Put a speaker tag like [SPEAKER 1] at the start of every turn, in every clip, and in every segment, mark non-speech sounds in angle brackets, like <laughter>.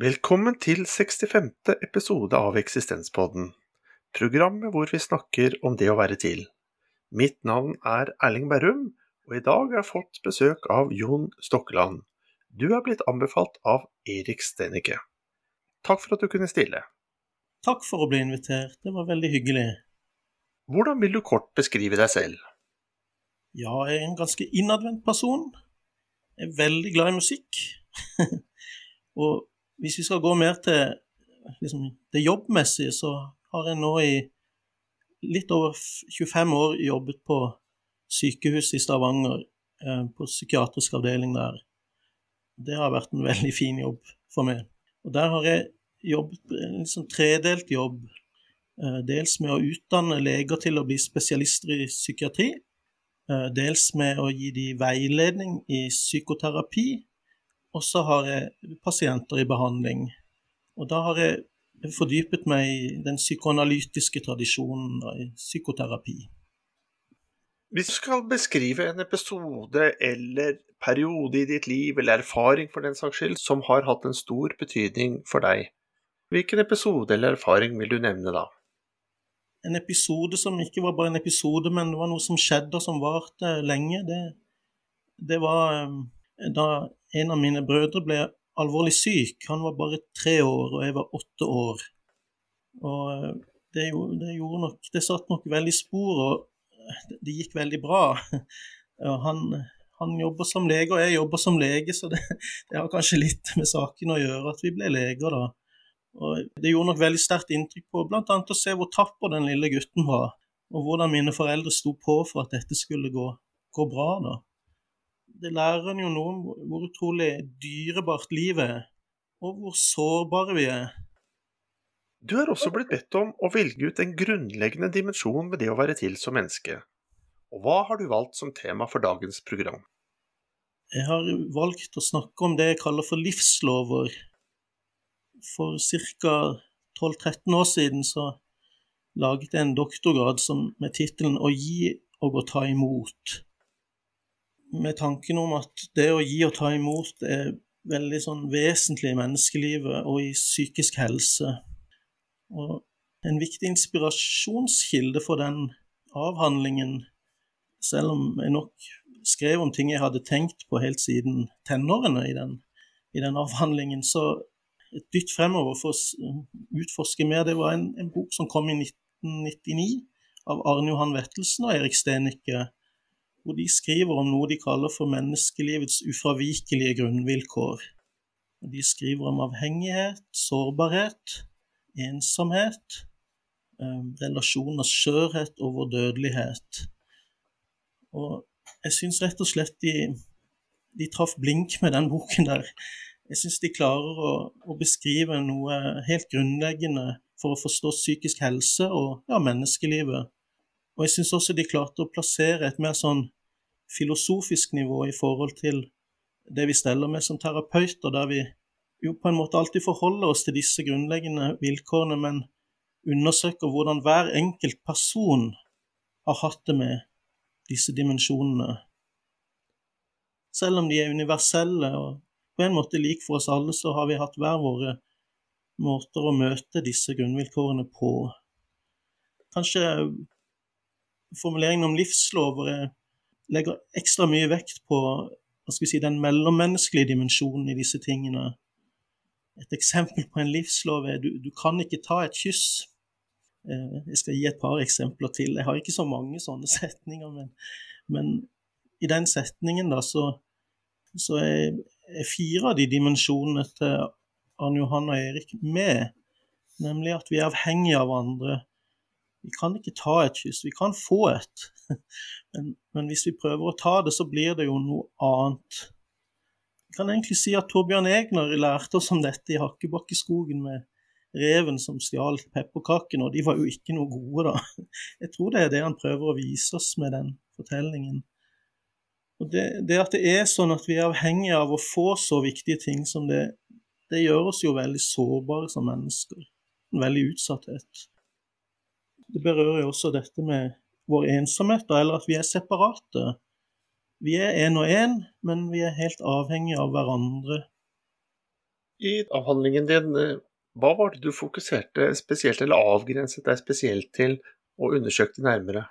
[SPEAKER 1] Velkommen til 65. episode av Eksistenspodden, programmet hvor vi snakker om det å være til. Mitt navn er Erling Berrum, og i dag har jeg fått besøk av Jon Stokkeland. Du er blitt anbefalt av Erik Stenicke. Takk for at du kunne stille.
[SPEAKER 2] Takk for å bli invitert, det var veldig hyggelig.
[SPEAKER 1] Hvordan vil du kort beskrive deg selv?
[SPEAKER 2] Ja, jeg er en ganske innadvendt person. Jeg er veldig glad i musikk. <laughs> og hvis vi skal gå mer til liksom, det jobbmessige, så har jeg nå i litt over 25 år jobbet på sykehuset i Stavanger, eh, på psykiatrisk avdeling der. Det har vært en <laughs> veldig fin jobb for meg. Og der har jeg jobbet en liksom tredelt jobb. Eh, dels med å utdanne leger til å bli spesialister i psykiatri. Eh, dels med å gi dem veiledning i psykoterapi. Og så har jeg pasienter i behandling. Og da har jeg fordypet meg i den psykoanalytiske tradisjonen i psykoterapi.
[SPEAKER 1] Hvis du skal beskrive en episode eller periode i ditt liv, eller erfaring for den saks skyld, som har hatt en stor betydning for deg, hvilken episode eller erfaring vil du nevne da?
[SPEAKER 2] En episode som ikke var bare en episode, men det var noe som skjedde og som varte lenge. Det, det var eh, da en av mine brødre ble alvorlig syk. Han var bare tre år, og jeg var åtte år. Og eh, det, det gjorde nok Det satt nok veldig spor, og det gikk veldig bra. <laughs> Han, han jobber som lege, og jeg jobber som lege, så <laughs> det, det har kanskje litt med saken å gjøre at vi ble leger da. Og det gjorde nok veldig sterkt inntrykk på bl.a. å se hvor tapper den lille gutten var, og hvordan mine foreldre sto på for at dette skulle gå, gå bra. da. Det lærer en jo noe om hvor utrolig dyrebart livet er, og hvor sårbare vi er.
[SPEAKER 1] Du er også blitt bedt om å velge ut en grunnleggende dimensjon ved det å være til som menneske. Og hva har du valgt som tema for dagens program?
[SPEAKER 2] Jeg har valgt å snakke om det jeg kaller for livslover for ca. 12-13 år siden så laget jeg en doktorgrad som, med tittelen 'Å gi og å ta imot'. Med tanken om at det å gi og ta imot er veldig sånn vesentlig i menneskelivet og i psykisk helse. Og en viktig inspirasjonskilde for den avhandlingen, selv om jeg nok skrev om ting jeg hadde tenkt på helt siden tenårene i den, i den avhandlingen, så et dytt fremover for å utforske mer. Det var en, en, bok som kom i 1999 av Arne Johan Vettelsen og Erik Stenicke, hvor de skriver om noe de kaller for menneskelivets ufravikelige grunnvilkår. De skriver om avhengighet, sårbarhet, ensomhet, eh, relasjoners skjørhet og vår dødelighet. Og jeg syns rett og slett de, de traff blink med den boken der. Jeg syns de klarer å, å, beskrive noe helt grunnleggende for å forstå psykisk helse og ja, menneskelivet. Og jeg syns også de klarte å plassere et mer sånn filosofisk nivå i forhold til det vi steller med som terapeuter, der vi jo på en måte alltid forholder oss til disse grunnleggende vilkårene, men undersøker hvordan hver enkelt person har hatt det med disse dimensjonene. Selv om de er universelle og på en måte lik for oss alle, så har vi hatt hver våre måter å møte disse grunnvilkårene på. Kanskje formuleringen om livslover legger ekstra mye vekt på hva skal vi si, den mellommenneskelige dimensjonen i disse tingene. Et eksempel på en livslov er du, du kan ikke ta et kyss. Eh, jeg skal gi et par eksempler til. Jeg har ikke så mange sånne <laughs> setninger, men, men i den setningen da, så, så er fire av de dimensjonene til Arne Johan og Erik med, nemlig at vi er avhengige av andre. Vi kan ikke ta et kyss, vi kan få et, <laughs> men, men, hvis vi prøver å ta det, så blir det jo noe annet. Vi kan egentlig si at Torbjørn Egner lærte oss om dette i Hakkebakkeskogen med reven som stjal pepperkakene, og de var jo ikke noe gode, da. <laughs> Jeg tror det er det han prøver å vise oss med den fortellingen. Og det, det, at det er sånn at vi er avhengige av å få så viktige ting som det, det gjør oss jo veldig sårbare som mennesker. En veldig utsatthet. Det berører jo også dette med vår ensomhet, eller at vi er separate. Vi er én og én, men vi er helt avhengige av hverandre.
[SPEAKER 1] I avhandlingen din, eh, hva var det du fokuserte spesielt, eller avgrenset deg spesielt til og undersøkte nærmere?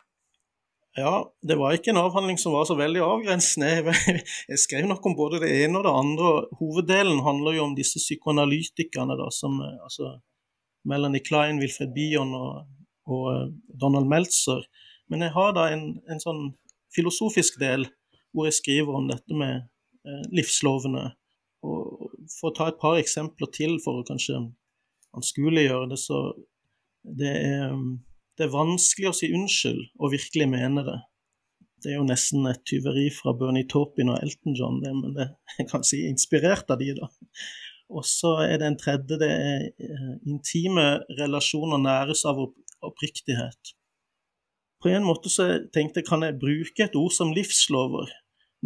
[SPEAKER 2] Ja, det var ikke en avhandling som var så veldig avgrensende. Jeg skrev nok om både det ene og det andre. Hoveddelen handler jo om disse psykoanalytikerne, da, som altså Melanie Klein, Wilfred Bion og, og eh, Donald Meltzer. Men jeg har da en, en, sånn filosofisk del hvor jeg skriver om dette med eh, livslovene. Og for å ta et par eksempler til for å kanskje anskueliggjøre det, så det er det er vanskelig å si unnskyld og virkelig mene det. Det er jo nesten et tyveri fra Bernie Taupin og Elton John, det, men det <laughs> jeg kan si inspirert av de, da. Og så er det en tredje, det er eh, intime relasjoner næres av oppriktighet. På en måte så tenkte jeg, kan jeg bruke et ord som livslover?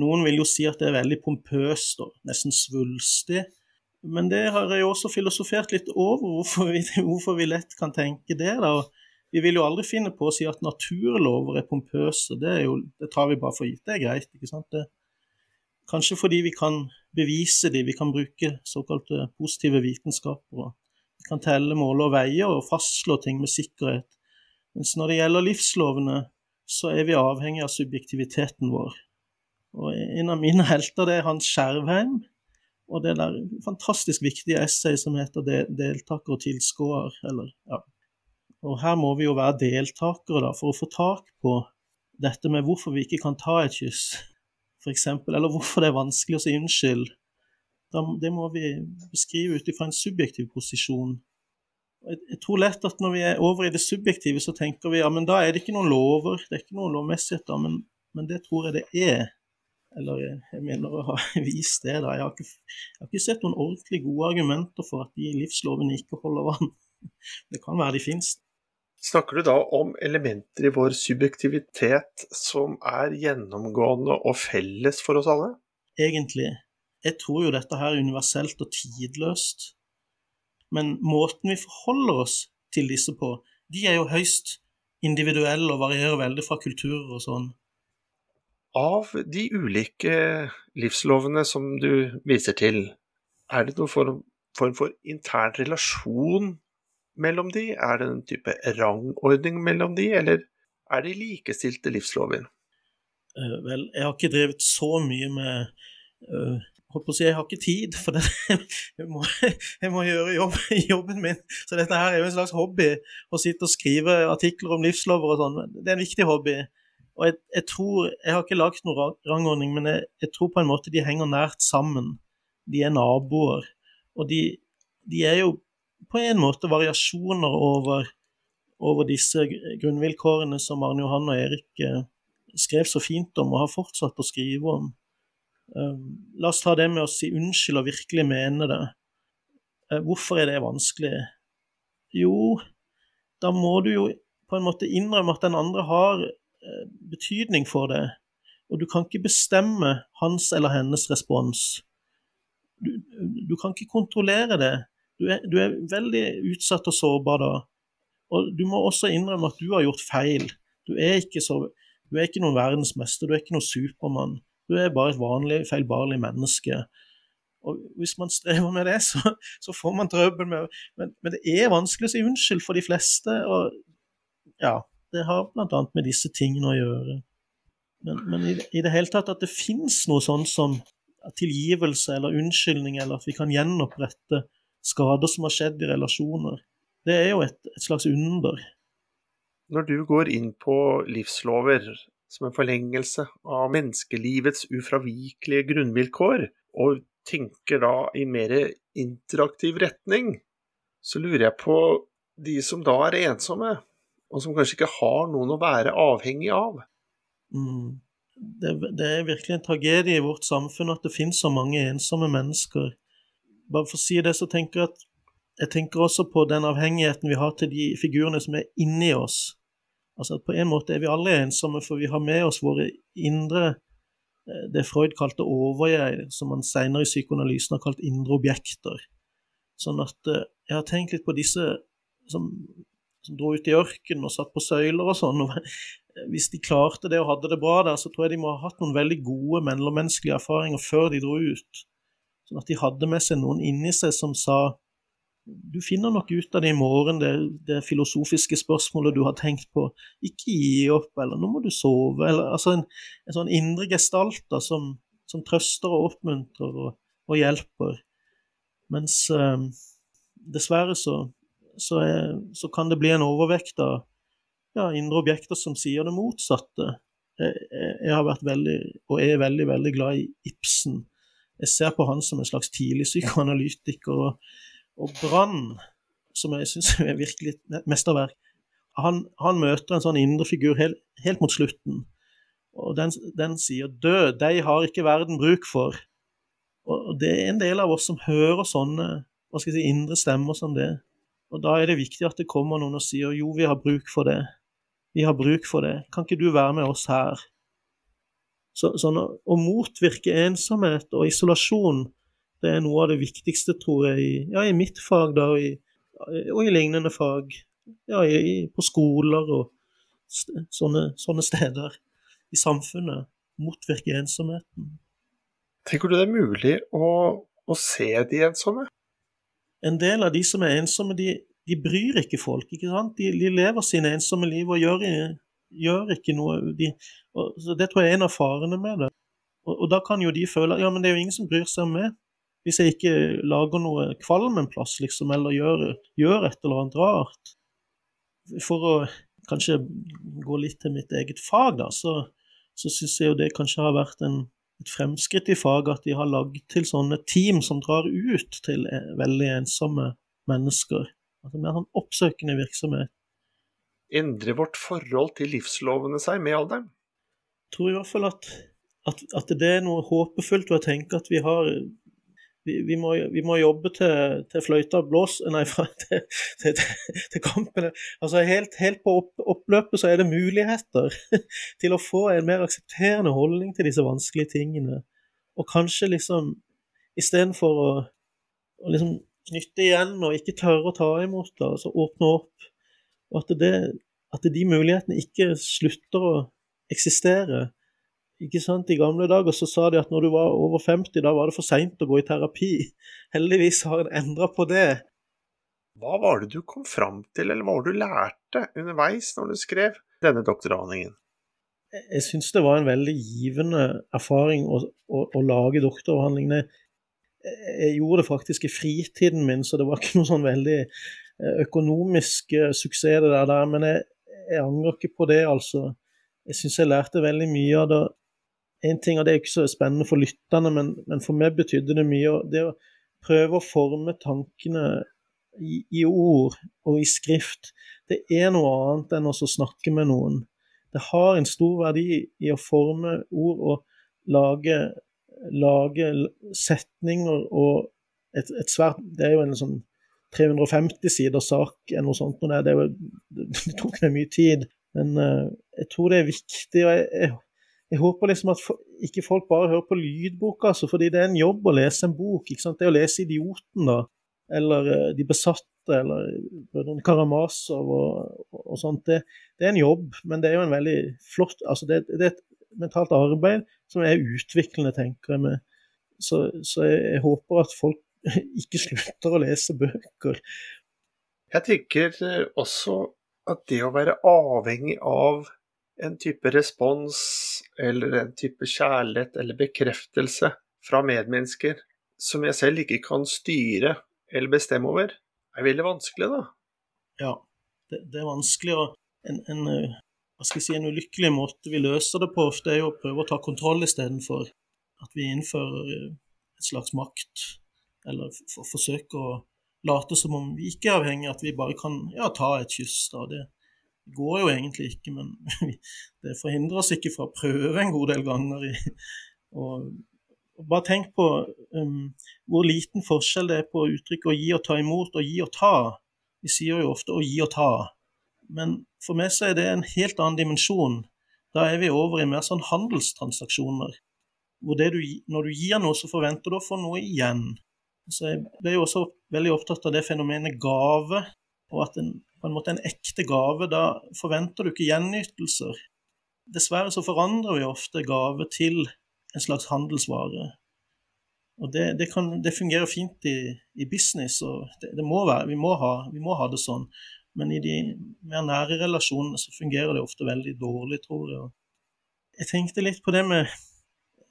[SPEAKER 2] Noen vil jo si at det er veldig pompøst og nesten svulstig. Men det har jeg også filosofert litt over, hvorfor vi, hvorfor vi lett kan tenke det. da, vi vil jo aldri finne på å si at naturlover er pompøse. Det, er jo, det tar vi bare for gitt. Det er greit. ikke sant? Det, kanskje fordi vi kan bevise de, vi kan bruke såkalte positive vitenskaper. Kan telle, måle og veie og fastslå ting med sikkerhet. Mens når det gjelder livslovene, så er vi avhengig av subjektiviteten vår. Og En av mine helter det er Hans Skjervheim. Og det der fantastisk viktige essay som heter 'Deltaker og tilskuer', ja, og her må vi jo være deltakere da, for å få tak på dette med hvorfor vi ikke kan ta et kyss, f.eks., eller hvorfor det er vanskelig å si unnskyld. Det må vi beskrive ut ifra en subjektiv posisjon. Jeg, tror lett at når vi er over i det subjektive, så tenker vi ja, men da er det ikke noen lover, det er ikke noen lovmessigheter, men, men det tror jeg det er. Eller jeg mener å ha <laughs> vist det. da. Jeg har, ikke, jeg har ikke sett noen ordentlig gode argumenter for at de livslovene ikke holder vann. <laughs> Det kan være de finnes.
[SPEAKER 1] Snakker du da om elementer i vår subjektivitet som er gjennomgående og felles for oss alle?
[SPEAKER 2] Egentlig. Jeg tror jo dette her er universelt og tidløst. Men måten vi forholder oss til disse på, de er jo høyst individuelle og varierer veldig fra kulturer og sånn.
[SPEAKER 1] Av de ulike livslovene som du viser til, er det noen form, form for intern relasjon mellom de? Er det en type rangordning mellom de, eller er de likestilte livslover?
[SPEAKER 2] Uh, vel, jeg har ikke drevet så mye med uh, holdt på å si, Jeg har ikke tid, for det, <laughs> jeg, må, jeg må gjøre jobb, <laughs> jobben min. Så dette her er jo en slags hobby, å sitte og skrive artikler om livslover og sånn. Det er en viktig hobby. Og jeg, jeg, tror, jeg har ikke lagd noen rangordning, men jeg, jeg, tror på en måte de henger nært sammen. De er naboer. Og de, de er jo på en måte variasjoner over, over disse grunnvilkårene som Arne Johan og Erik eh, skrev så fint om og har fortsatt å skrive om. Um, la oss ta det med å si unnskyld og virkelig mene det. Uh, hvorfor er det vanskelig? Jo, da må du jo på en måte innrømme at den andre har uh, betydning for det. Og du kan ikke bestemme hans eller hennes respons. Du, du kan ikke kontrollere det. Du er, du er, veldig utsatt og sårbar da. Og du må også innrømme at du har gjort feil. Du er ikke, så, du er ikke noen verdensmester, du er ikke noen Supermann. Du er bare et vanlig, feilbarlig menneske. Og Hvis man strever med det, så, så får man trøbbel med men, men, det er vanskelig å si unnskyld for de fleste. og ja, Det har bl.a. med disse tingene å gjøre. Men, men i, i, det hele tatt at det finnes noe sånn som tilgivelse eller unnskyldning, eller at vi kan gjenopprette skader som har skjedd i relasjoner. Det er jo et, et slags under.
[SPEAKER 1] Når du går inn på livslover som en forlengelse av menneskelivets ufravikelige grunnvilkår, og tenker da i mer interaktiv retning, så lurer jeg på de som da er ensomme, og som kanskje ikke har noen å være avhengig av.
[SPEAKER 2] Mm. Det, det, er virkelig en tragedie i vårt samfunn at det finnes så mange ensomme mennesker bare for å si det, så tenker jeg at jeg tenker også på den avhengigheten vi har til de figurene som er inni oss. Altså at På en måte er vi alle ensomme, for vi har med oss våre indre eh, Det Freud kalte overjeg, som han senere i psykoanalysen har kalt indre objekter. Sånn at eh, jeg har tenkt litt på disse som, som dro ut i ørkenen og satt på søyler og sånn. og <laughs> Hvis de klarte det og hadde det bra der, så tror jeg de må ha hatt noen veldig gode mellommenneskelige erfaringer før de dro ut. Sånn at de hadde med seg noen inni seg som sa du finner nok ut av det i morgen, det, det filosofiske spørsmålet du har tenkt på. Ikke gi opp, eller nå må du sove, eller altså en, en sånn indre gestalt da, som, som, trøster og oppmuntrer og, og hjelper. Mens eh, dessverre så, så, er, så, kan det bli en overvekt av ja, indre objekter som sier det motsatte. Jeg, jeg, har vært veldig, og er veldig, veldig glad i Ibsen. Jeg ser på han som en slags tidlig psykoanalytiker. og og Brann, som jeg syns er virkelig et mesterverk, han, han, møter en sånn indre figur helt, helt mot slutten. Og den, den, sier 'død, de har ikke verden bruk for'. Og det er en del av oss som hører sånne hva skal jeg si, indre stemmer som det. Og da er det viktig at det kommer noen og sier 'jo, vi har bruk for det'. Vi har bruk for det. Kan ikke du være med oss her? Så, sånn å, motvirke ensomhet og isolasjon det er noe av det viktigste, tror jeg, i, ja, i mitt fag da, og i, og i lignende fag. Ja, i, på skoler og sånne, sånne, steder i samfunnet. Motvirke ensomheten.
[SPEAKER 1] Tenker du det er mulig å, å se de ensomme?
[SPEAKER 2] En del av de som er ensomme, de, de bryr ikke folk. ikke sant? De, de lever sine ensomme liv og gjør, gjør ikke noe de, og, Det tror jeg er en av farene med det. Og, og, da kan jo de føle ja, men det er jo ingen som bryr seg om meg. Hvis jeg ikke lager noe kvalm en plass, liksom, eller gjør, gjør, et eller annet rart. For å kanskje gå litt til mitt eget fag, da, så, så syns jeg jo det kanskje har vært en, et fremskritt i faget at de har lagd til sånne team som drar ut til eh, veldig ensomme mennesker. Altså mer sånn oppsøkende virksomhet.
[SPEAKER 1] Endrer vårt forhold til livslovene seg med alderen?
[SPEAKER 2] Jeg tror i hvert fall at, at, at det er noe håpefullt ved å tenke at vi har vi, vi, må, vi, må, jobbe til, til fløyta blås Nei, <laughs> til, til, til kampene. Altså helt, helt på opp, oppløpet så er det muligheter <laughs> til å få en mer aksepterende holdning til disse vanskelige tingene. Og kanskje liksom istedenfor å, å liksom knytte igjen og ikke tørre å ta imot det, altså åpne opp, og at, det, at de mulighetene ikke slutter å eksistere ikke sant? I gamle dager så sa de at når du var over 50, da var det for seint å gå i terapi. Heldigvis har en endra på det.
[SPEAKER 1] Hva var det du kom fram til, eller hva var det du lærte underveis når du skrev denne doktoravhandlingen?
[SPEAKER 2] Jeg syns det var en veldig givende erfaring å, å, å lage doktoravhandlingene. Jeg gjorde det faktisk i fritiden min, så det var ikke noe sånn veldig eh, økonomisk eh, suksess det der. Men jeg, jeg angrer ikke på det, altså. Jeg syns jeg lærte veldig mye av det en ting, og det er ikke så spennende for lytterne, men, men for meg betydde det mye. Det å prøve å forme tankene i, i, ord og i skrift, det er noe annet enn å snakke med noen. Det har en stor verdi i å forme ord og lage, lage setninger og et, et, svært Det er jo en sånn 350 sider sak eller noe sånt. Det, det, <laughs> det tok meg mye tid. Men uh, jeg tror det er viktig. og jeg, jeg jeg håper liksom at ikke folk bare hører på lydbok, altså, fordi det er en jobb å lese en bok. ikke sant? Det å lese 'Idioten', da, eller uh, 'De besatte', eller Brødrene Karamazov og, og, sånt, det, det, er en jobb, men det er jo en veldig flott altså det, det er et mentalt arbeid som er utviklende, tenker jeg. med. Så, så jeg, jeg håper at folk <laughs> ikke slutter å lese bøker.
[SPEAKER 1] Jeg tenker eh, også at det å være avhengig av en type respons eller en type kjærlighet eller bekreftelse fra medmennesker som jeg selv ikke kan styre eller bestemme over, er veldig vanskelig, da.
[SPEAKER 2] Ja, det, det er vanskelig. Og en, en, eh, hva skal jeg si, en ulykkelig måte vi løser det på ofte, er jo å prøve å ta kontroll istedenfor at vi innfører eh, et slags makt, eller for, forsøker å late som om vi ikke er avhengig, at vi bare kan ja, ta et kyss. da, det det går jo egentlig ikke, men <laughs> det forhindrer oss ikke fra å prøve en god del ganger. Og, <laughs> og bare tenk på um, hvor liten forskjell det er på uttrykket å gi og ta imot og gi og ta. Vi sier jo ofte å gi og ta, men for meg så er det en helt annen dimensjon. Da er vi over i mer sånn handelstransaksjoner, hvor du, når du gir noe, så forventer du å få noe igjen. Så jeg ble jo også veldig opptatt av det fenomenet gave, og at en på en måte en ekte gave, da forventer du ikke gjenytelser. Dessverre så forandrer vi ofte gave til en slags handelsvare. Og det, det, kan, det fungerer fint i, i business, og det, må være, vi, må ha, vi må ha det sånn. Men i de mer nære relasjonene så fungerer det ofte veldig dårlig, tror jeg. Jeg tenkte litt på det med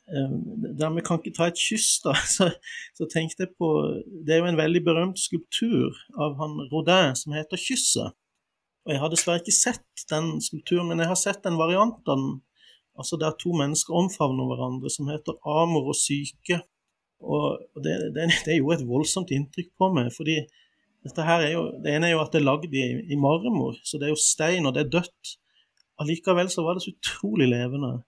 [SPEAKER 2] der vi kan ikke ta et kyss, da. <laughs> Så, så, tenkte jeg på Det er jo en veldig berømt skulptur av han Rodin som heter 'Kysset'. Og Jeg har dessverre ikke sett den skulpturen, men jeg har sett den varianten altså der to mennesker omfavner hverandre, som heter 'Amor og syke'. Og det, det, det gjorde et voldsomt inntrykk på meg, fordi dette her er jo, Det ene er jo at det er lagd i, i, marmor, så det er jo stein, og det er dødt. Allikevel så var det så utrolig levende.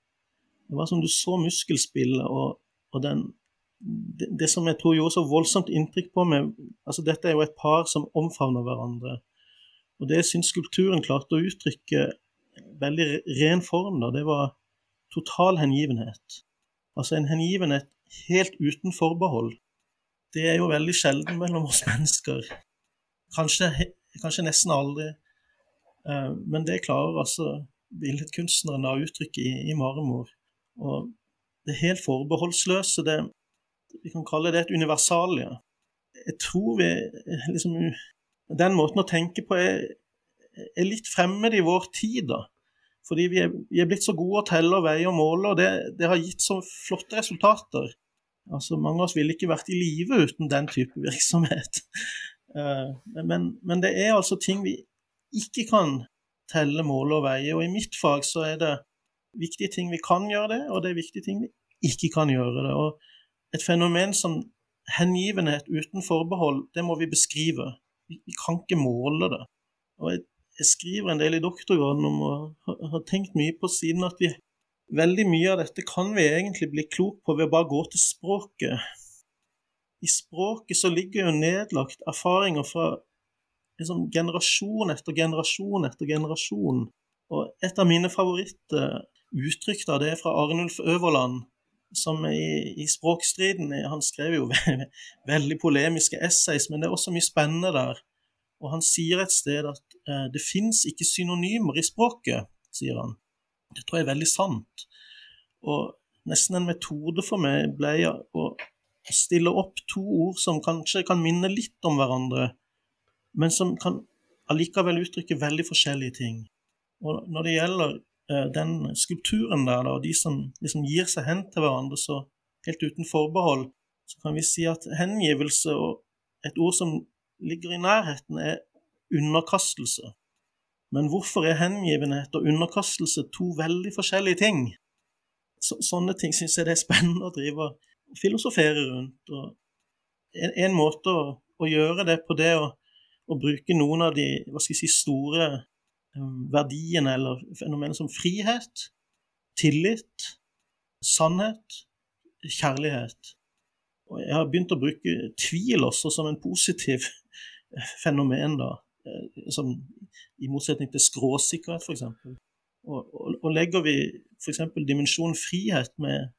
[SPEAKER 2] Det var som du så muskelspillet, og, og den, det, det, som jeg tror gjorde så voldsomt inntrykk på meg altså Dette er jo et par som omfavner hverandre. Og det jeg syns skulpturen klarte å uttrykke veldig ren form, da, det var total hengivenhet. Altså en hengivenhet helt uten forbehold. Det er jo veldig sjelden mellom oss <laughs> mennesker. Kanskje, kanskje nesten aldri. Uh, men det klarer altså billedkunstneren å uttrykke i, i, marmor. Og det helt forbeholdsløse, det, vi kan kalle det et universalie. Jeg tror vi liksom Den måten å tenke på er, er litt fremmed i vår tid, da. Fordi vi er, vi er, blitt så gode å telle og veie og måle, og det, det har gitt så flotte resultater. Altså, Mange av oss ville ikke vært i live uten den type virksomhet. <laughs> Eh, men, men, det er altså ting vi ikke kan telle, måle og veie. Og i mitt fag så er det viktige ting vi kan gjøre det, og det er viktige ting vi ikke kan gjøre det. Og et fenomen som hengivenhet uten forbehold, det må vi beskrive. Vi, kan ikke måle det. Og jeg, jeg, skriver en del i doktorgraden om og har, tenkt mye på siden at vi Veldig mye av dette kan vi egentlig bli klok på ved å bare gå til språket i språket så ligger jo nedlagt erfaringer fra liksom, generasjon etter generasjon etter generasjon. Og et av mine favorittuttrykk da, det er fra Arnulf Øverland, som i, i Språkstriden Han skrev jo <laughs> veldig polemiske essays, men det er også mye spennende der. Og han sier et sted at eh, det fins ikke synonymer i språket, sier han. Det tror jeg er veldig sant. Og nesten en metode for meg ble å stille opp to ord som kanskje kan minne litt om hverandre, men som kan allikevel uttrykke veldig forskjellige ting. Og når det gjelder den skulpturen der, da, de som liksom gir seg hen til hverandre så helt uten forbehold, så kan vi si at hengivelse og et ord som ligger i nærheten, er underkastelse. Men hvorfor er hengivenhet og underkastelse to veldig forskjellige ting? Så, sånne ting syns jeg det er spennende å drive og filosofere rundt. En, en måte å, å, gjøre det på, det å, å, bruke noen av de hva skal jeg si, store verdiene eller fenomener som frihet, tillit, sannhet, kjærlighet. Og jeg har begynt å bruke tvil også som en positiv <laughs> fenomen, da. Eh, som, I motsetning til skråsikkerhet, f.eks. Og, og, og legger vi f.eks. dimensjonen frihet med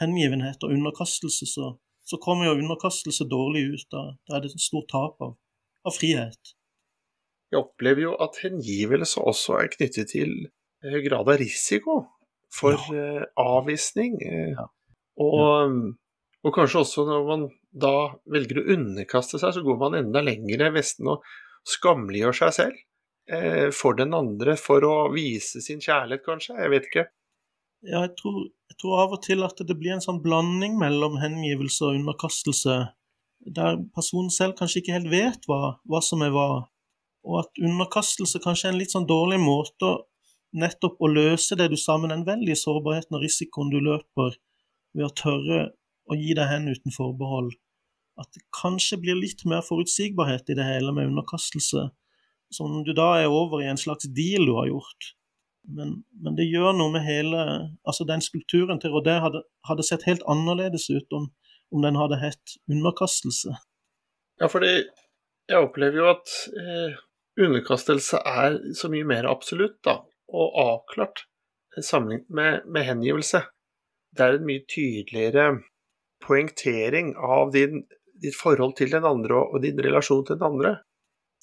[SPEAKER 2] hengivenhet og underkastelse, så, så kommer jo underkastelse dårlig ut. Da, da er det et stort tap av, av frihet.
[SPEAKER 1] Jeg opplever jo at hengivelse også er knyttet til grad av risiko for ja. uh, avvisning. Uh, ja. Og, og, kanskje også når man da velger å underkaste seg, så går man enda lenger vesten og skamliggjør seg selv eh, for den andre for å vise sin kjærlighet, kanskje. Jeg vet ikke.
[SPEAKER 2] Ja, jeg tror, jeg tror, av og til at det blir en sånn blanding mellom hengivelse og underkastelse, der personen selv kanskje ikke helt vet hva, hva som er hva, og at underkastelse kanskje er en litt sånn dårlig måte nettopp å løse det du sa med den veldige sårbarheten og risikoen du løper ved å tørre å gi deg hen uten forbehold. At det kanskje blir litt mer forutsigbarhet i det hele med underkastelse, som du da er over i en slags deal du har gjort. Men, men, det gjør noe med hele Altså, den skulpturen til Rodé hadde, hadde, sett helt annerledes ut om, om den hadde hett underkastelse.
[SPEAKER 1] Ja, fordi jeg opplever jo at eh, underkastelse er så mye mer absolutt da, og avklart sammenlignet med, med, hengivelse. Det er en mye tydeligere poengtering av din, ditt forhold til den andre og, og din relasjon til den andre.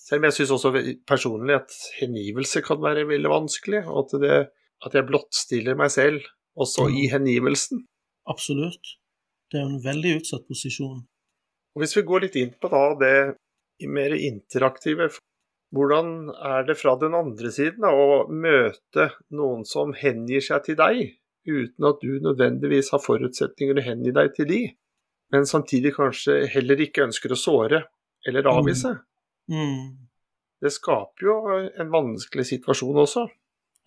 [SPEAKER 1] Selv om jeg syns også personlig at hengivelse kan være veldig vanskelig, og at, det, at jeg blottstiller meg selv også i hengivelsen.
[SPEAKER 2] Absolutt. Det er en veldig utsatt posisjon.
[SPEAKER 1] Og Hvis vi går litt inn på da det mer interaktive, hvordan er det fra den andre siden å møte noen som hengir seg til deg, uten at du nødvendigvis har forutsetninger å hengi deg til de, men samtidig kanskje heller ikke ønsker å såre eller avvise?
[SPEAKER 2] Mm. Mm.
[SPEAKER 1] Det skaper jo en vanskelig situasjon også.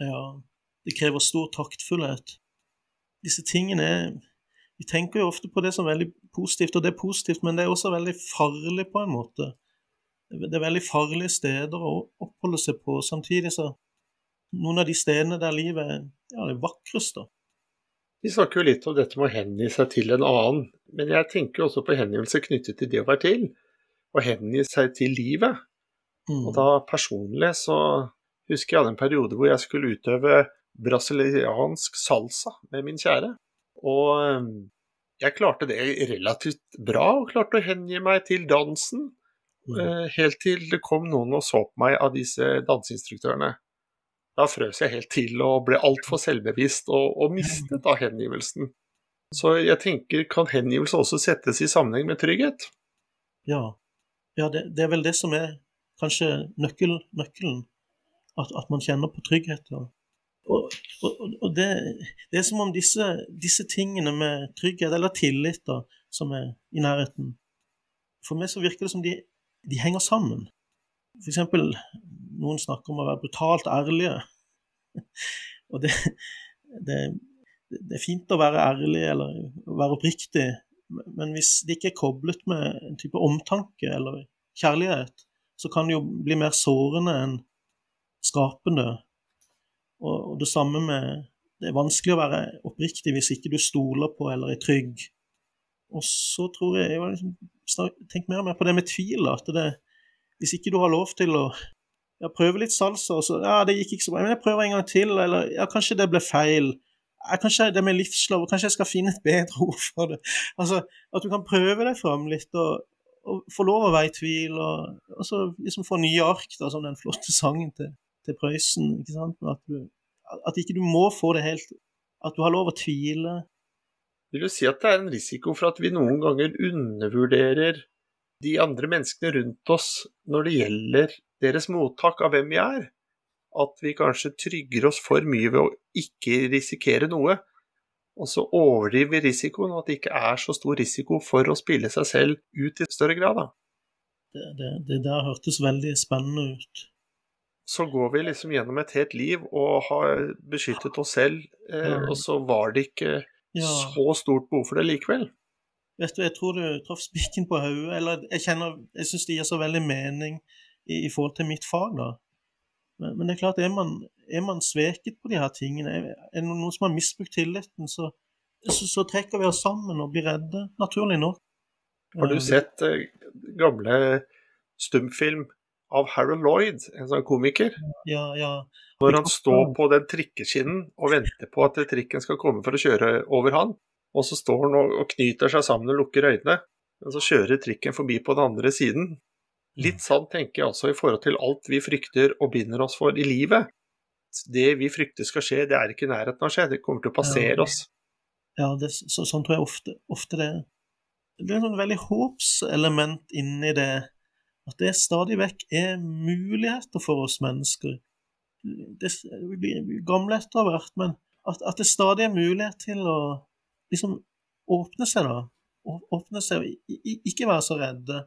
[SPEAKER 2] Ja, det krever stor taktfullhet. Disse tingene Vi tenker jo ofte på det som veldig positivt, og det er positivt, men det er også veldig farlig på en måte. Det er veldig farlige steder å oppholde seg på. Samtidig så Noen av de stedene der livet er ja, det vakreste.
[SPEAKER 1] Vi snakker jo litt om dette med å hengi seg til en annen, men jeg tenker også på hengivelse knyttet til det å være til. Å hengi seg til livet. Mm. Og da personlig så husker jeg hadde en periode hvor jeg skulle utøve brasiliansk salsa med min kjære. Og eh, jeg klarte det relativt bra, og klarte å hengi meg til dansen. Mm. Eh, helt til det kom noen og så på meg av disse danseinstruktørene. Da frøs jeg helt til og ble altfor selvbevisst og, og mistet da hengivelsen. Så jeg tenker, kan hengivelse også settes i sammenheng med trygghet?
[SPEAKER 2] Ja, ja det, det, er vel det som er kanskje nøkkel, nøkkelen. At, at, man kjenner på trygghet. Og, og, og det, det, er som om disse, disse, tingene med trygghet, eller tillit, da, som er i nærheten For meg så virker det som de de henger sammen. Eksempel, noen snakker om å være brutalt ærlige. <laughs> Og det, det, det, er fint å være ærlig eller være oppriktig, men hvis det ikke er koblet med en type omtanke eller kjærlighet, så kan det jo bli mer sårende enn skapende. Og, det samme med Det er vanskelig å være oppriktig hvis ikke du stoler på eller er trygg. Og så tror jeg Jeg liksom mer og mer på det med tvil. At det, hvis ikke du har lov til å ja, prøve litt salsa, og så Ja, det gikk ikke så bra, men jeg prøver en gang til. Eller ja, kanskje det ble feil. Ja, kanskje det med livslov, kanskje jeg skal finne et bedre <laughs> ord for det. Altså, At du kan prøve deg fram litt, og, og få lov å være i tvil, og, og så liksom få nye ark, da, som den flotte sangen til, til Prøysen. At, du, at ikke du må få det helt At du har lov å tvile,
[SPEAKER 1] vil du si at det er en risiko for at vi noen ganger undervurderer de andre menneskene rundt oss når det gjelder deres mottak av hvem vi er? At vi kanskje trygger oss for mye ved å ikke risikere noe, og så overdriver vi risikoen, og at det ikke er så stor risiko for å spille seg selv ut i større grad. Da.
[SPEAKER 2] Det, det, det der hørtes veldig spennende ut.
[SPEAKER 1] Så går vi liksom gjennom et helt liv og har beskyttet oss selv, eh, og så var det ikke ja. så stort behov for det likevel.
[SPEAKER 2] Vet du, Jeg tror du traff spikken på hodet. Eller jeg kjenner, jeg syns det gir så veldig mening i, i, forhold til mitt fag, da. Men, men det er klart, er man, er man, sveket på de her tingene, er, er det noen som har misbrukt tilliten, så, så, så, trekker vi oss sammen og blir redde, naturlig nok.
[SPEAKER 1] Har du sett eh, gamle stumfilm av Harold Lloyd, en sånn komiker?
[SPEAKER 2] Ja, ja.
[SPEAKER 1] Når han står på den trikkeskinnen og venter på at trikken skal komme for å kjøre over han, og så står han og knyter seg sammen og lukker øynene, og så kjører trikken forbi på den andre siden. Litt sånn tenker jeg også i forhold til alt vi frykter og binder oss for i livet. Det vi frykter skal skje, det er ikke i nærheten av å skje, det kommer til å passere oss.
[SPEAKER 2] Ja, det, så, sånn tror jeg ofte, ofte det Det er et sånn veldig håpselement inni det, at det stadig vekk er muligheter for oss mennesker det, Vi blir gamle etter hvert, men at, at, det stadig er mulighet til å liksom åpne seg, da. Åpne seg og ikke være så redde.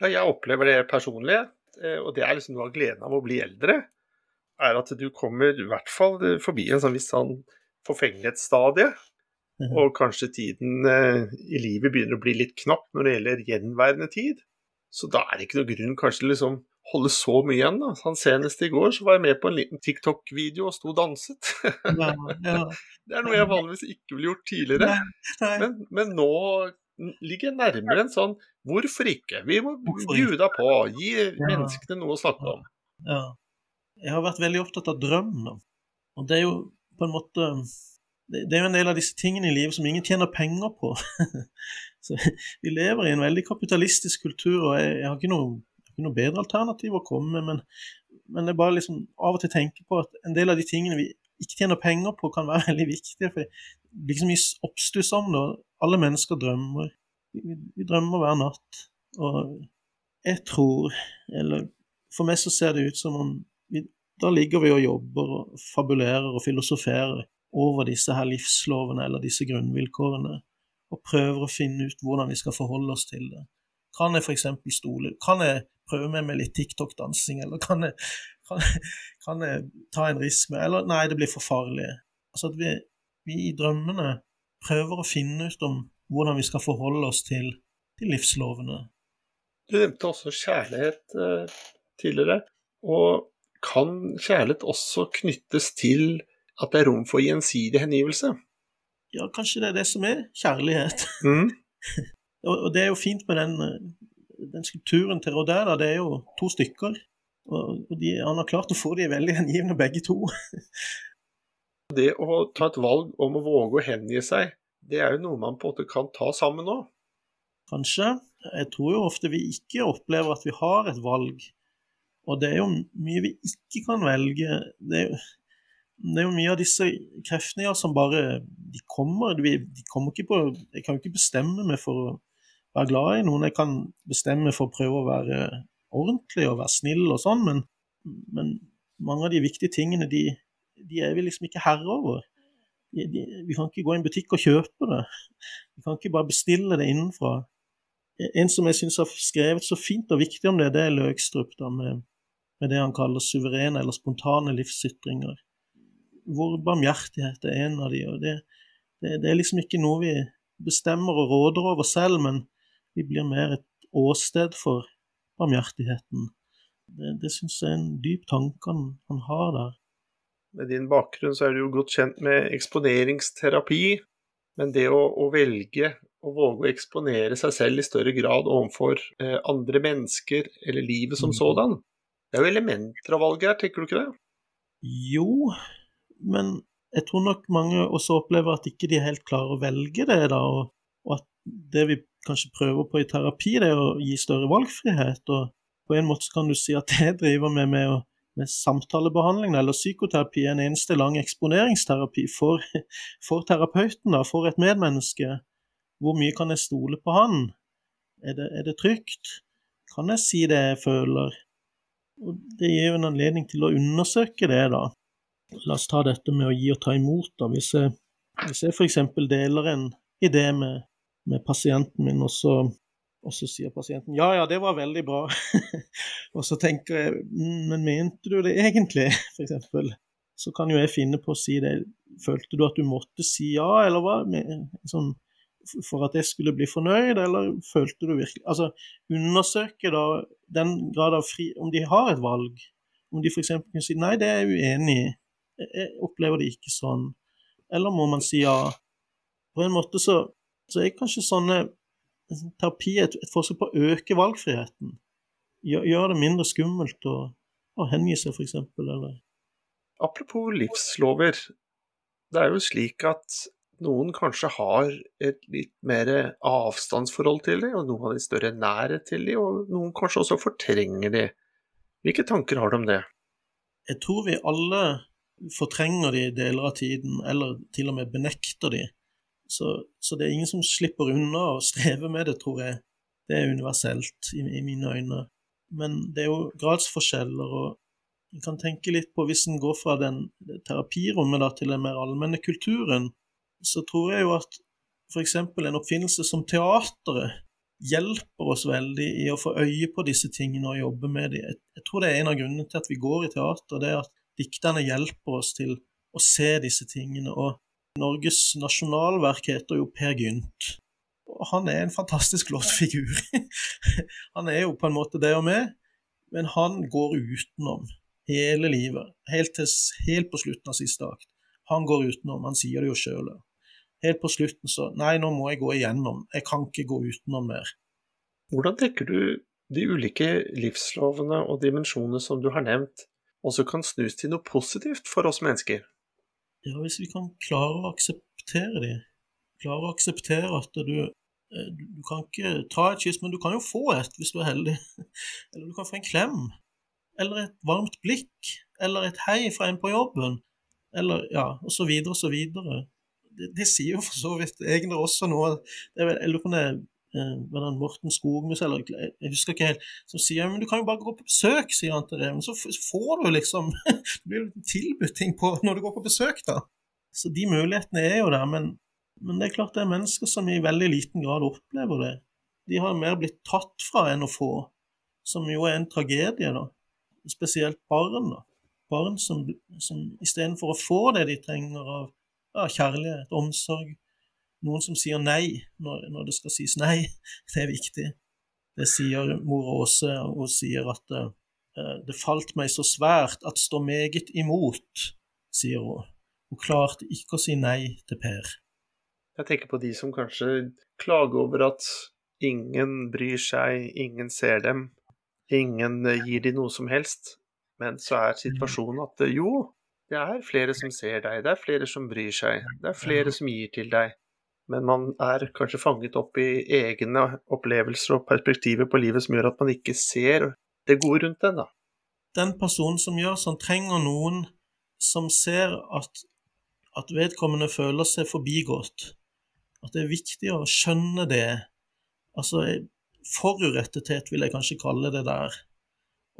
[SPEAKER 1] Ja, jeg opplever det personlig, eh, og det er liksom noe av gleden av å bli eldre. Er at du kommer i hvert fall forbi en sånn viss sånn forfengelighetsstadie. Mhm. Og kanskje tiden eh, i livet begynner å bli litt knapp når det gjelder gjenværende tid. Så da er det ikke noe grunn kanskje liksom holde så mye igjen. da. Han Senest i går så var jeg med på en liten TikTok-video og sto og danset. Ja, ja. <laughs> det er noe jeg vanligvis ikke ville gjort tidligere. Nei, nei. Men, men, nå ligger jeg nærmere en sånn hvorfor ikke? Vi må bjuda på, gi ja. menneskene noe å snakke om.
[SPEAKER 2] Ja. Jeg har vært veldig opptatt av drømmen. Og det er jo på en måte det er jo en del av disse tingene i livet som ingen tjener penger på. <laughs> så Vi lever i en veldig kapitalistisk kultur, og jeg, har ikke noe ikke noe bedre alternativ å komme med, men, men det er bare liksom av og til tenke på at en del av de tingene vi ikke tjener penger på, kan være <laughs> veldig viktige. For det blir så mye oppstuss om det. og Alle mennesker drømmer. Vi, vi drømmer hver natt. Og jeg tror, eller for meg så ser det ut som om vi, da ligger vi og jobber og fabulerer og filosoferer over disse her livslovene eller disse grunnvilkårene, og prøver å finne ut hvordan vi skal forholde oss til det. Kan jeg f.eks. stole Kan jeg prøve med litt TikTok-dansing, eller kan jeg, kan, kan jeg, ta en risk med Eller nei, det blir for farlig. Altså at vi, vi, i drømmene prøver å finne ut om hvordan vi skal forholde oss til, til livslovene.
[SPEAKER 1] Du nevnte også kjærlighet eh, tidligere. Og kan kjærlighet også knyttes til at det er rom for gjensidig hengivelse?
[SPEAKER 2] Ja, kanskje det er det som er kjærlighet. <laughs>
[SPEAKER 1] Mm.
[SPEAKER 2] og det er jo fint med den eh, den skulpturen til Rodin, det er jo to stykker. Og de, han har klart å få de veldig hengivne, begge to. <laughs>
[SPEAKER 1] det å ta et valg om å våge å hengi seg, det er jo noe man på en måte kan ta sammen nå?
[SPEAKER 2] Kanskje. Jeg tror jo ofte vi ikke opplever at vi har et valg. Og det er jo mye vi ikke kan velge. Det er jo, det er jo mye av disse kreftene som bare De kommer. De, kommer ikke på Jeg kan jo ikke bestemme meg for å være glad i noen. Jeg kan bestemme for å prøve å være ordentlig og være snill og sånn, men, men mange av de viktige tingene, de, de er vi liksom ikke herre over. De, de, vi kan ikke gå i en butikk og kjøpe det. Vi kan ikke bare bestille det innenfra. En som jeg syns har skrevet så fint og viktig om det, det er Løgstrup, da, med, med det han kaller suverene eller spontane livsytringer. Hvor barmhjertighet er en av de, og det, det, det er liksom ikke noe vi bestemmer og råder over selv, men vi blir mer et åsted for barmhjertigheten. Det, det syns jeg er en dyp tanke han, han har der.
[SPEAKER 1] Med din bakgrunn så er du jo godt kjent med eksponeringsterapi, men det å, å velge å våge å eksponere seg selv i større grad overfor eh, andre mennesker eller livet som mm. sådan, det er jo elementer av valget her, tenker du ikke det?
[SPEAKER 2] Jo, men jeg tror nok mange også opplever at ikke de er helt klarer å velge det, da, og, og at det vi kanskje prøver på i terapi, det er å gi større valgfrihet. og På en måte kan du si at det driver med med, med samtalebehandling eller psykoterapi, en eneste lang eksponeringsterapi for, for terapeuten, da, for et medmenneske. Hvor mye kan jeg stole på han? Er det, er det trygt? Kan jeg si det jeg føler? Og Det gir jo en anledning til å undersøke det, da. La oss ta dette med å gi og ta imot. da. Hvis jeg, hvis jeg f.eks. deler en idé med med pasienten min, og så, og så sier pasienten ja, ja, det var veldig bra. <laughs> og så tenker jeg mm, men mente du det egentlig, <laughs> f.eks. Så kan jo jeg finne på å si det. Følte du at du måtte si ja, eller hva? Sånn, for at jeg skulle bli fornøyd, eller følte du virkelig Altså undersøke da den grad av fri Om de har et valg. Om de f.eks. kan si nei, det er jeg uenig i. Jeg opplever det ikke sånn. Eller må man si ja? På en måte så så er kanskje sånne terapi et, et forsøk på å øke valgfriheten. Gjøre gjør det mindre skummelt å, å hengi seg, f.eks. Eller
[SPEAKER 1] Apropos livslover. Det er jo slik at noen kanskje har et litt mer avstandsforhold til dem, og noen har litt større nærhet til dem, og noen kanskje også fortrenger dem. Hvilke tanker har du om det?
[SPEAKER 2] Jeg tror vi alle fortrenger de deler av tiden, eller til og med benekter de. Så, så, det er ingen som slipper unna å streve med det, tror jeg. Det er universelt i, i mine øyne. Men det er jo gradsforskjeller, og en kan tenke litt på hvis en går fra den terapirommet da, til den mer allmenne kulturen, så tror jeg jo at f.eks. en oppfinnelse som teateret hjelper oss veldig i å få øye på disse tingene og jobbe med dem. Jeg, jeg tror det er en av grunnene til at vi går i teater, det er at dikterne hjelper oss til å se disse tingene. og Norges nasjonalverk heter jo Per Gynt. Han er en fantastisk låtfigur. <laughs> han er jo på en måte det og med, men han går utenom hele livet. Helt, til, helt på slutten av siste akt. Han går utenom, han sier det jo sjøl. Helt på slutten så Nei, nå må jeg gå igjennom. Jeg kan ikke gå utenom mer.
[SPEAKER 1] Hvordan tenker du de ulike livslovene og dimensjonene som du har nevnt, også kan snus til noe positivt for oss mennesker?
[SPEAKER 2] Ja, hvis vi kan klare å akseptere de, klare å akseptere at du eh, du kan ikke ta et kyss, men du kan jo få et hvis du er heldig. <laughs> Eller du kan få en klem. Eller et varmt blikk. Eller et hei fra en på jobben. Eller ja, og så videre og så videre. Det, det sier jo for så vidt egentlig også noe Jeg lurer på om det er eh, Morten Skogmus eller jeg husker ikke helt, som sier men du kan jo bare gå på besøk, sier han til det. Men så får du liksom <laughs> Det blir tilbudt ting på når du går på besøk, da. Så de mulighetene er jo der. Men, men det er klart det er mennesker som i veldig liten grad opplever det. De har mer blitt tatt fra enn å få, som jo er en tragedie, da. Spesielt barn. da barn som, som istedenfor å få det de trenger av ja, kjærlighet, omsorg Noen som sier nei når, når, det skal sies nei. <laughs> Det er viktig. Det sier mor Åse. Hun sier at uh, det falt meg så svært at stå meget imot, sier hun. Hun klarte ikke å si nei til Per.
[SPEAKER 1] Jeg tenker på de som kanskje klager over at ingen bryr seg, ingen ser dem, ingen gir de noe som helst. Men så er situasjonen at eh, jo, det er flere som ser deg, det er flere som bryr seg, det er flere som gir til deg. Men man er kanskje fanget opp i egne opplevelser og perspektiver på livet som gjør at man ikke ser det gode rundt en, da.
[SPEAKER 2] Den personen som gjør sånn, trenger noen som ser at, at vedkommende føler seg forbigått. At det er viktig å skjønne det. Altså forurettethet, vil jeg kanskje kalle det der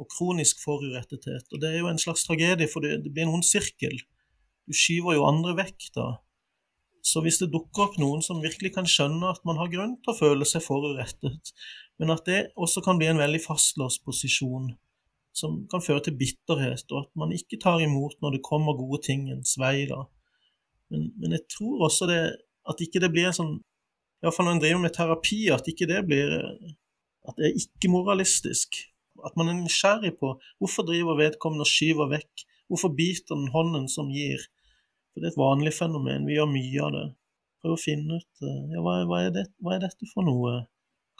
[SPEAKER 2] og kronisk forurettethet. Og det er jo en slags tragedie, for det, det blir en ond sirkel. Du skyver jo andre vekk da. Så hvis det dukker opp noen som virkelig kan skjønne at man har grunn til å føle seg forurettet, men at det også kan bli en veldig fastlåst posisjon som kan føre til bitterhet, og at man ikke tar imot når det kommer gode ting ens vei, da. Men, men jeg tror også det, at ikke det blir en sånn Iallfall når en driver med terapi, at ikke det blir At det er ikke-moralistisk. At man er nysgjerrig på hvorfor driver vedkommende og skyver vekk, hvorfor biter den hånden som gir? For det er et vanlig fenomen, vi gjør mye av det. Prøv å finne ut eh, ja, hva, hva, er det, hva er dette for noe?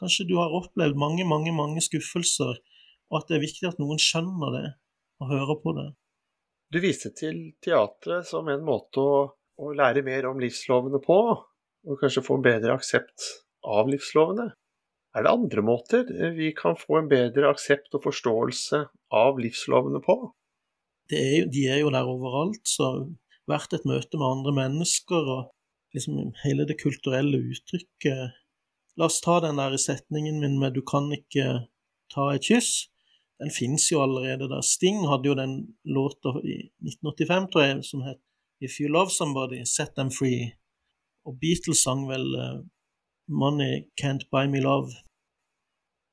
[SPEAKER 2] Kanskje du har opplevd mange, mange, mange skuffelser, og at det er viktig at noen skjønner det og hører på det.
[SPEAKER 1] Du viste til teatret som en måte å, å lære mer om livslovene på, og kanskje få en bedre aksept av livslovene. Er det andre måter vi kan få en bedre aksept og forståelse av livslovene på?
[SPEAKER 2] Er jo, de er jo der overalt, så hvert et møte med andre mennesker og liksom hele det kulturelle uttrykket La oss ta den der setningen min med 'du kan ikke ta et kyss'. Den fins jo allerede der. Sting hadde jo den låta i 1985, tror jeg, som het 'If you love somebody, set them free'. Og Beatles sang vel eh, 'Money Can't Buy Me Love'.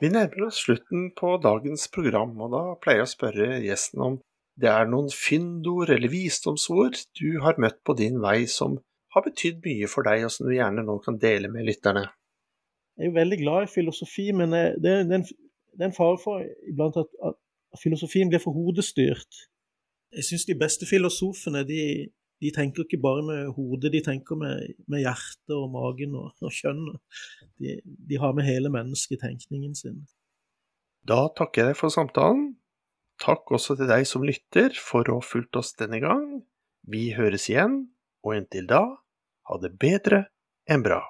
[SPEAKER 1] Vi nærmer oss slutten på dagens program, og da pleier jeg å spørre gjesten om det er noen fyndord eller visdomsord du har møtt på din vei som har betydd mye for deg, og som du gjerne nå kan dele med lytterne.
[SPEAKER 2] Jeg er jo veldig glad i filosofi, men det, det, det, er, en, fare for iblant at, at, filosofien blir for hodestyrt. Jeg syns de beste filosofene de, de tenker ikke bare med hodet, de tenker med, med hjertet og magen og, og kjønnet. De, de, har med hele mennesketenkningen sin.
[SPEAKER 1] Da takker jeg deg for samtalen. Takk også til deg som lytter for å ha fulgt oss denne gang. Vi høres igjen, og inntil da, ha det bedre enn bra.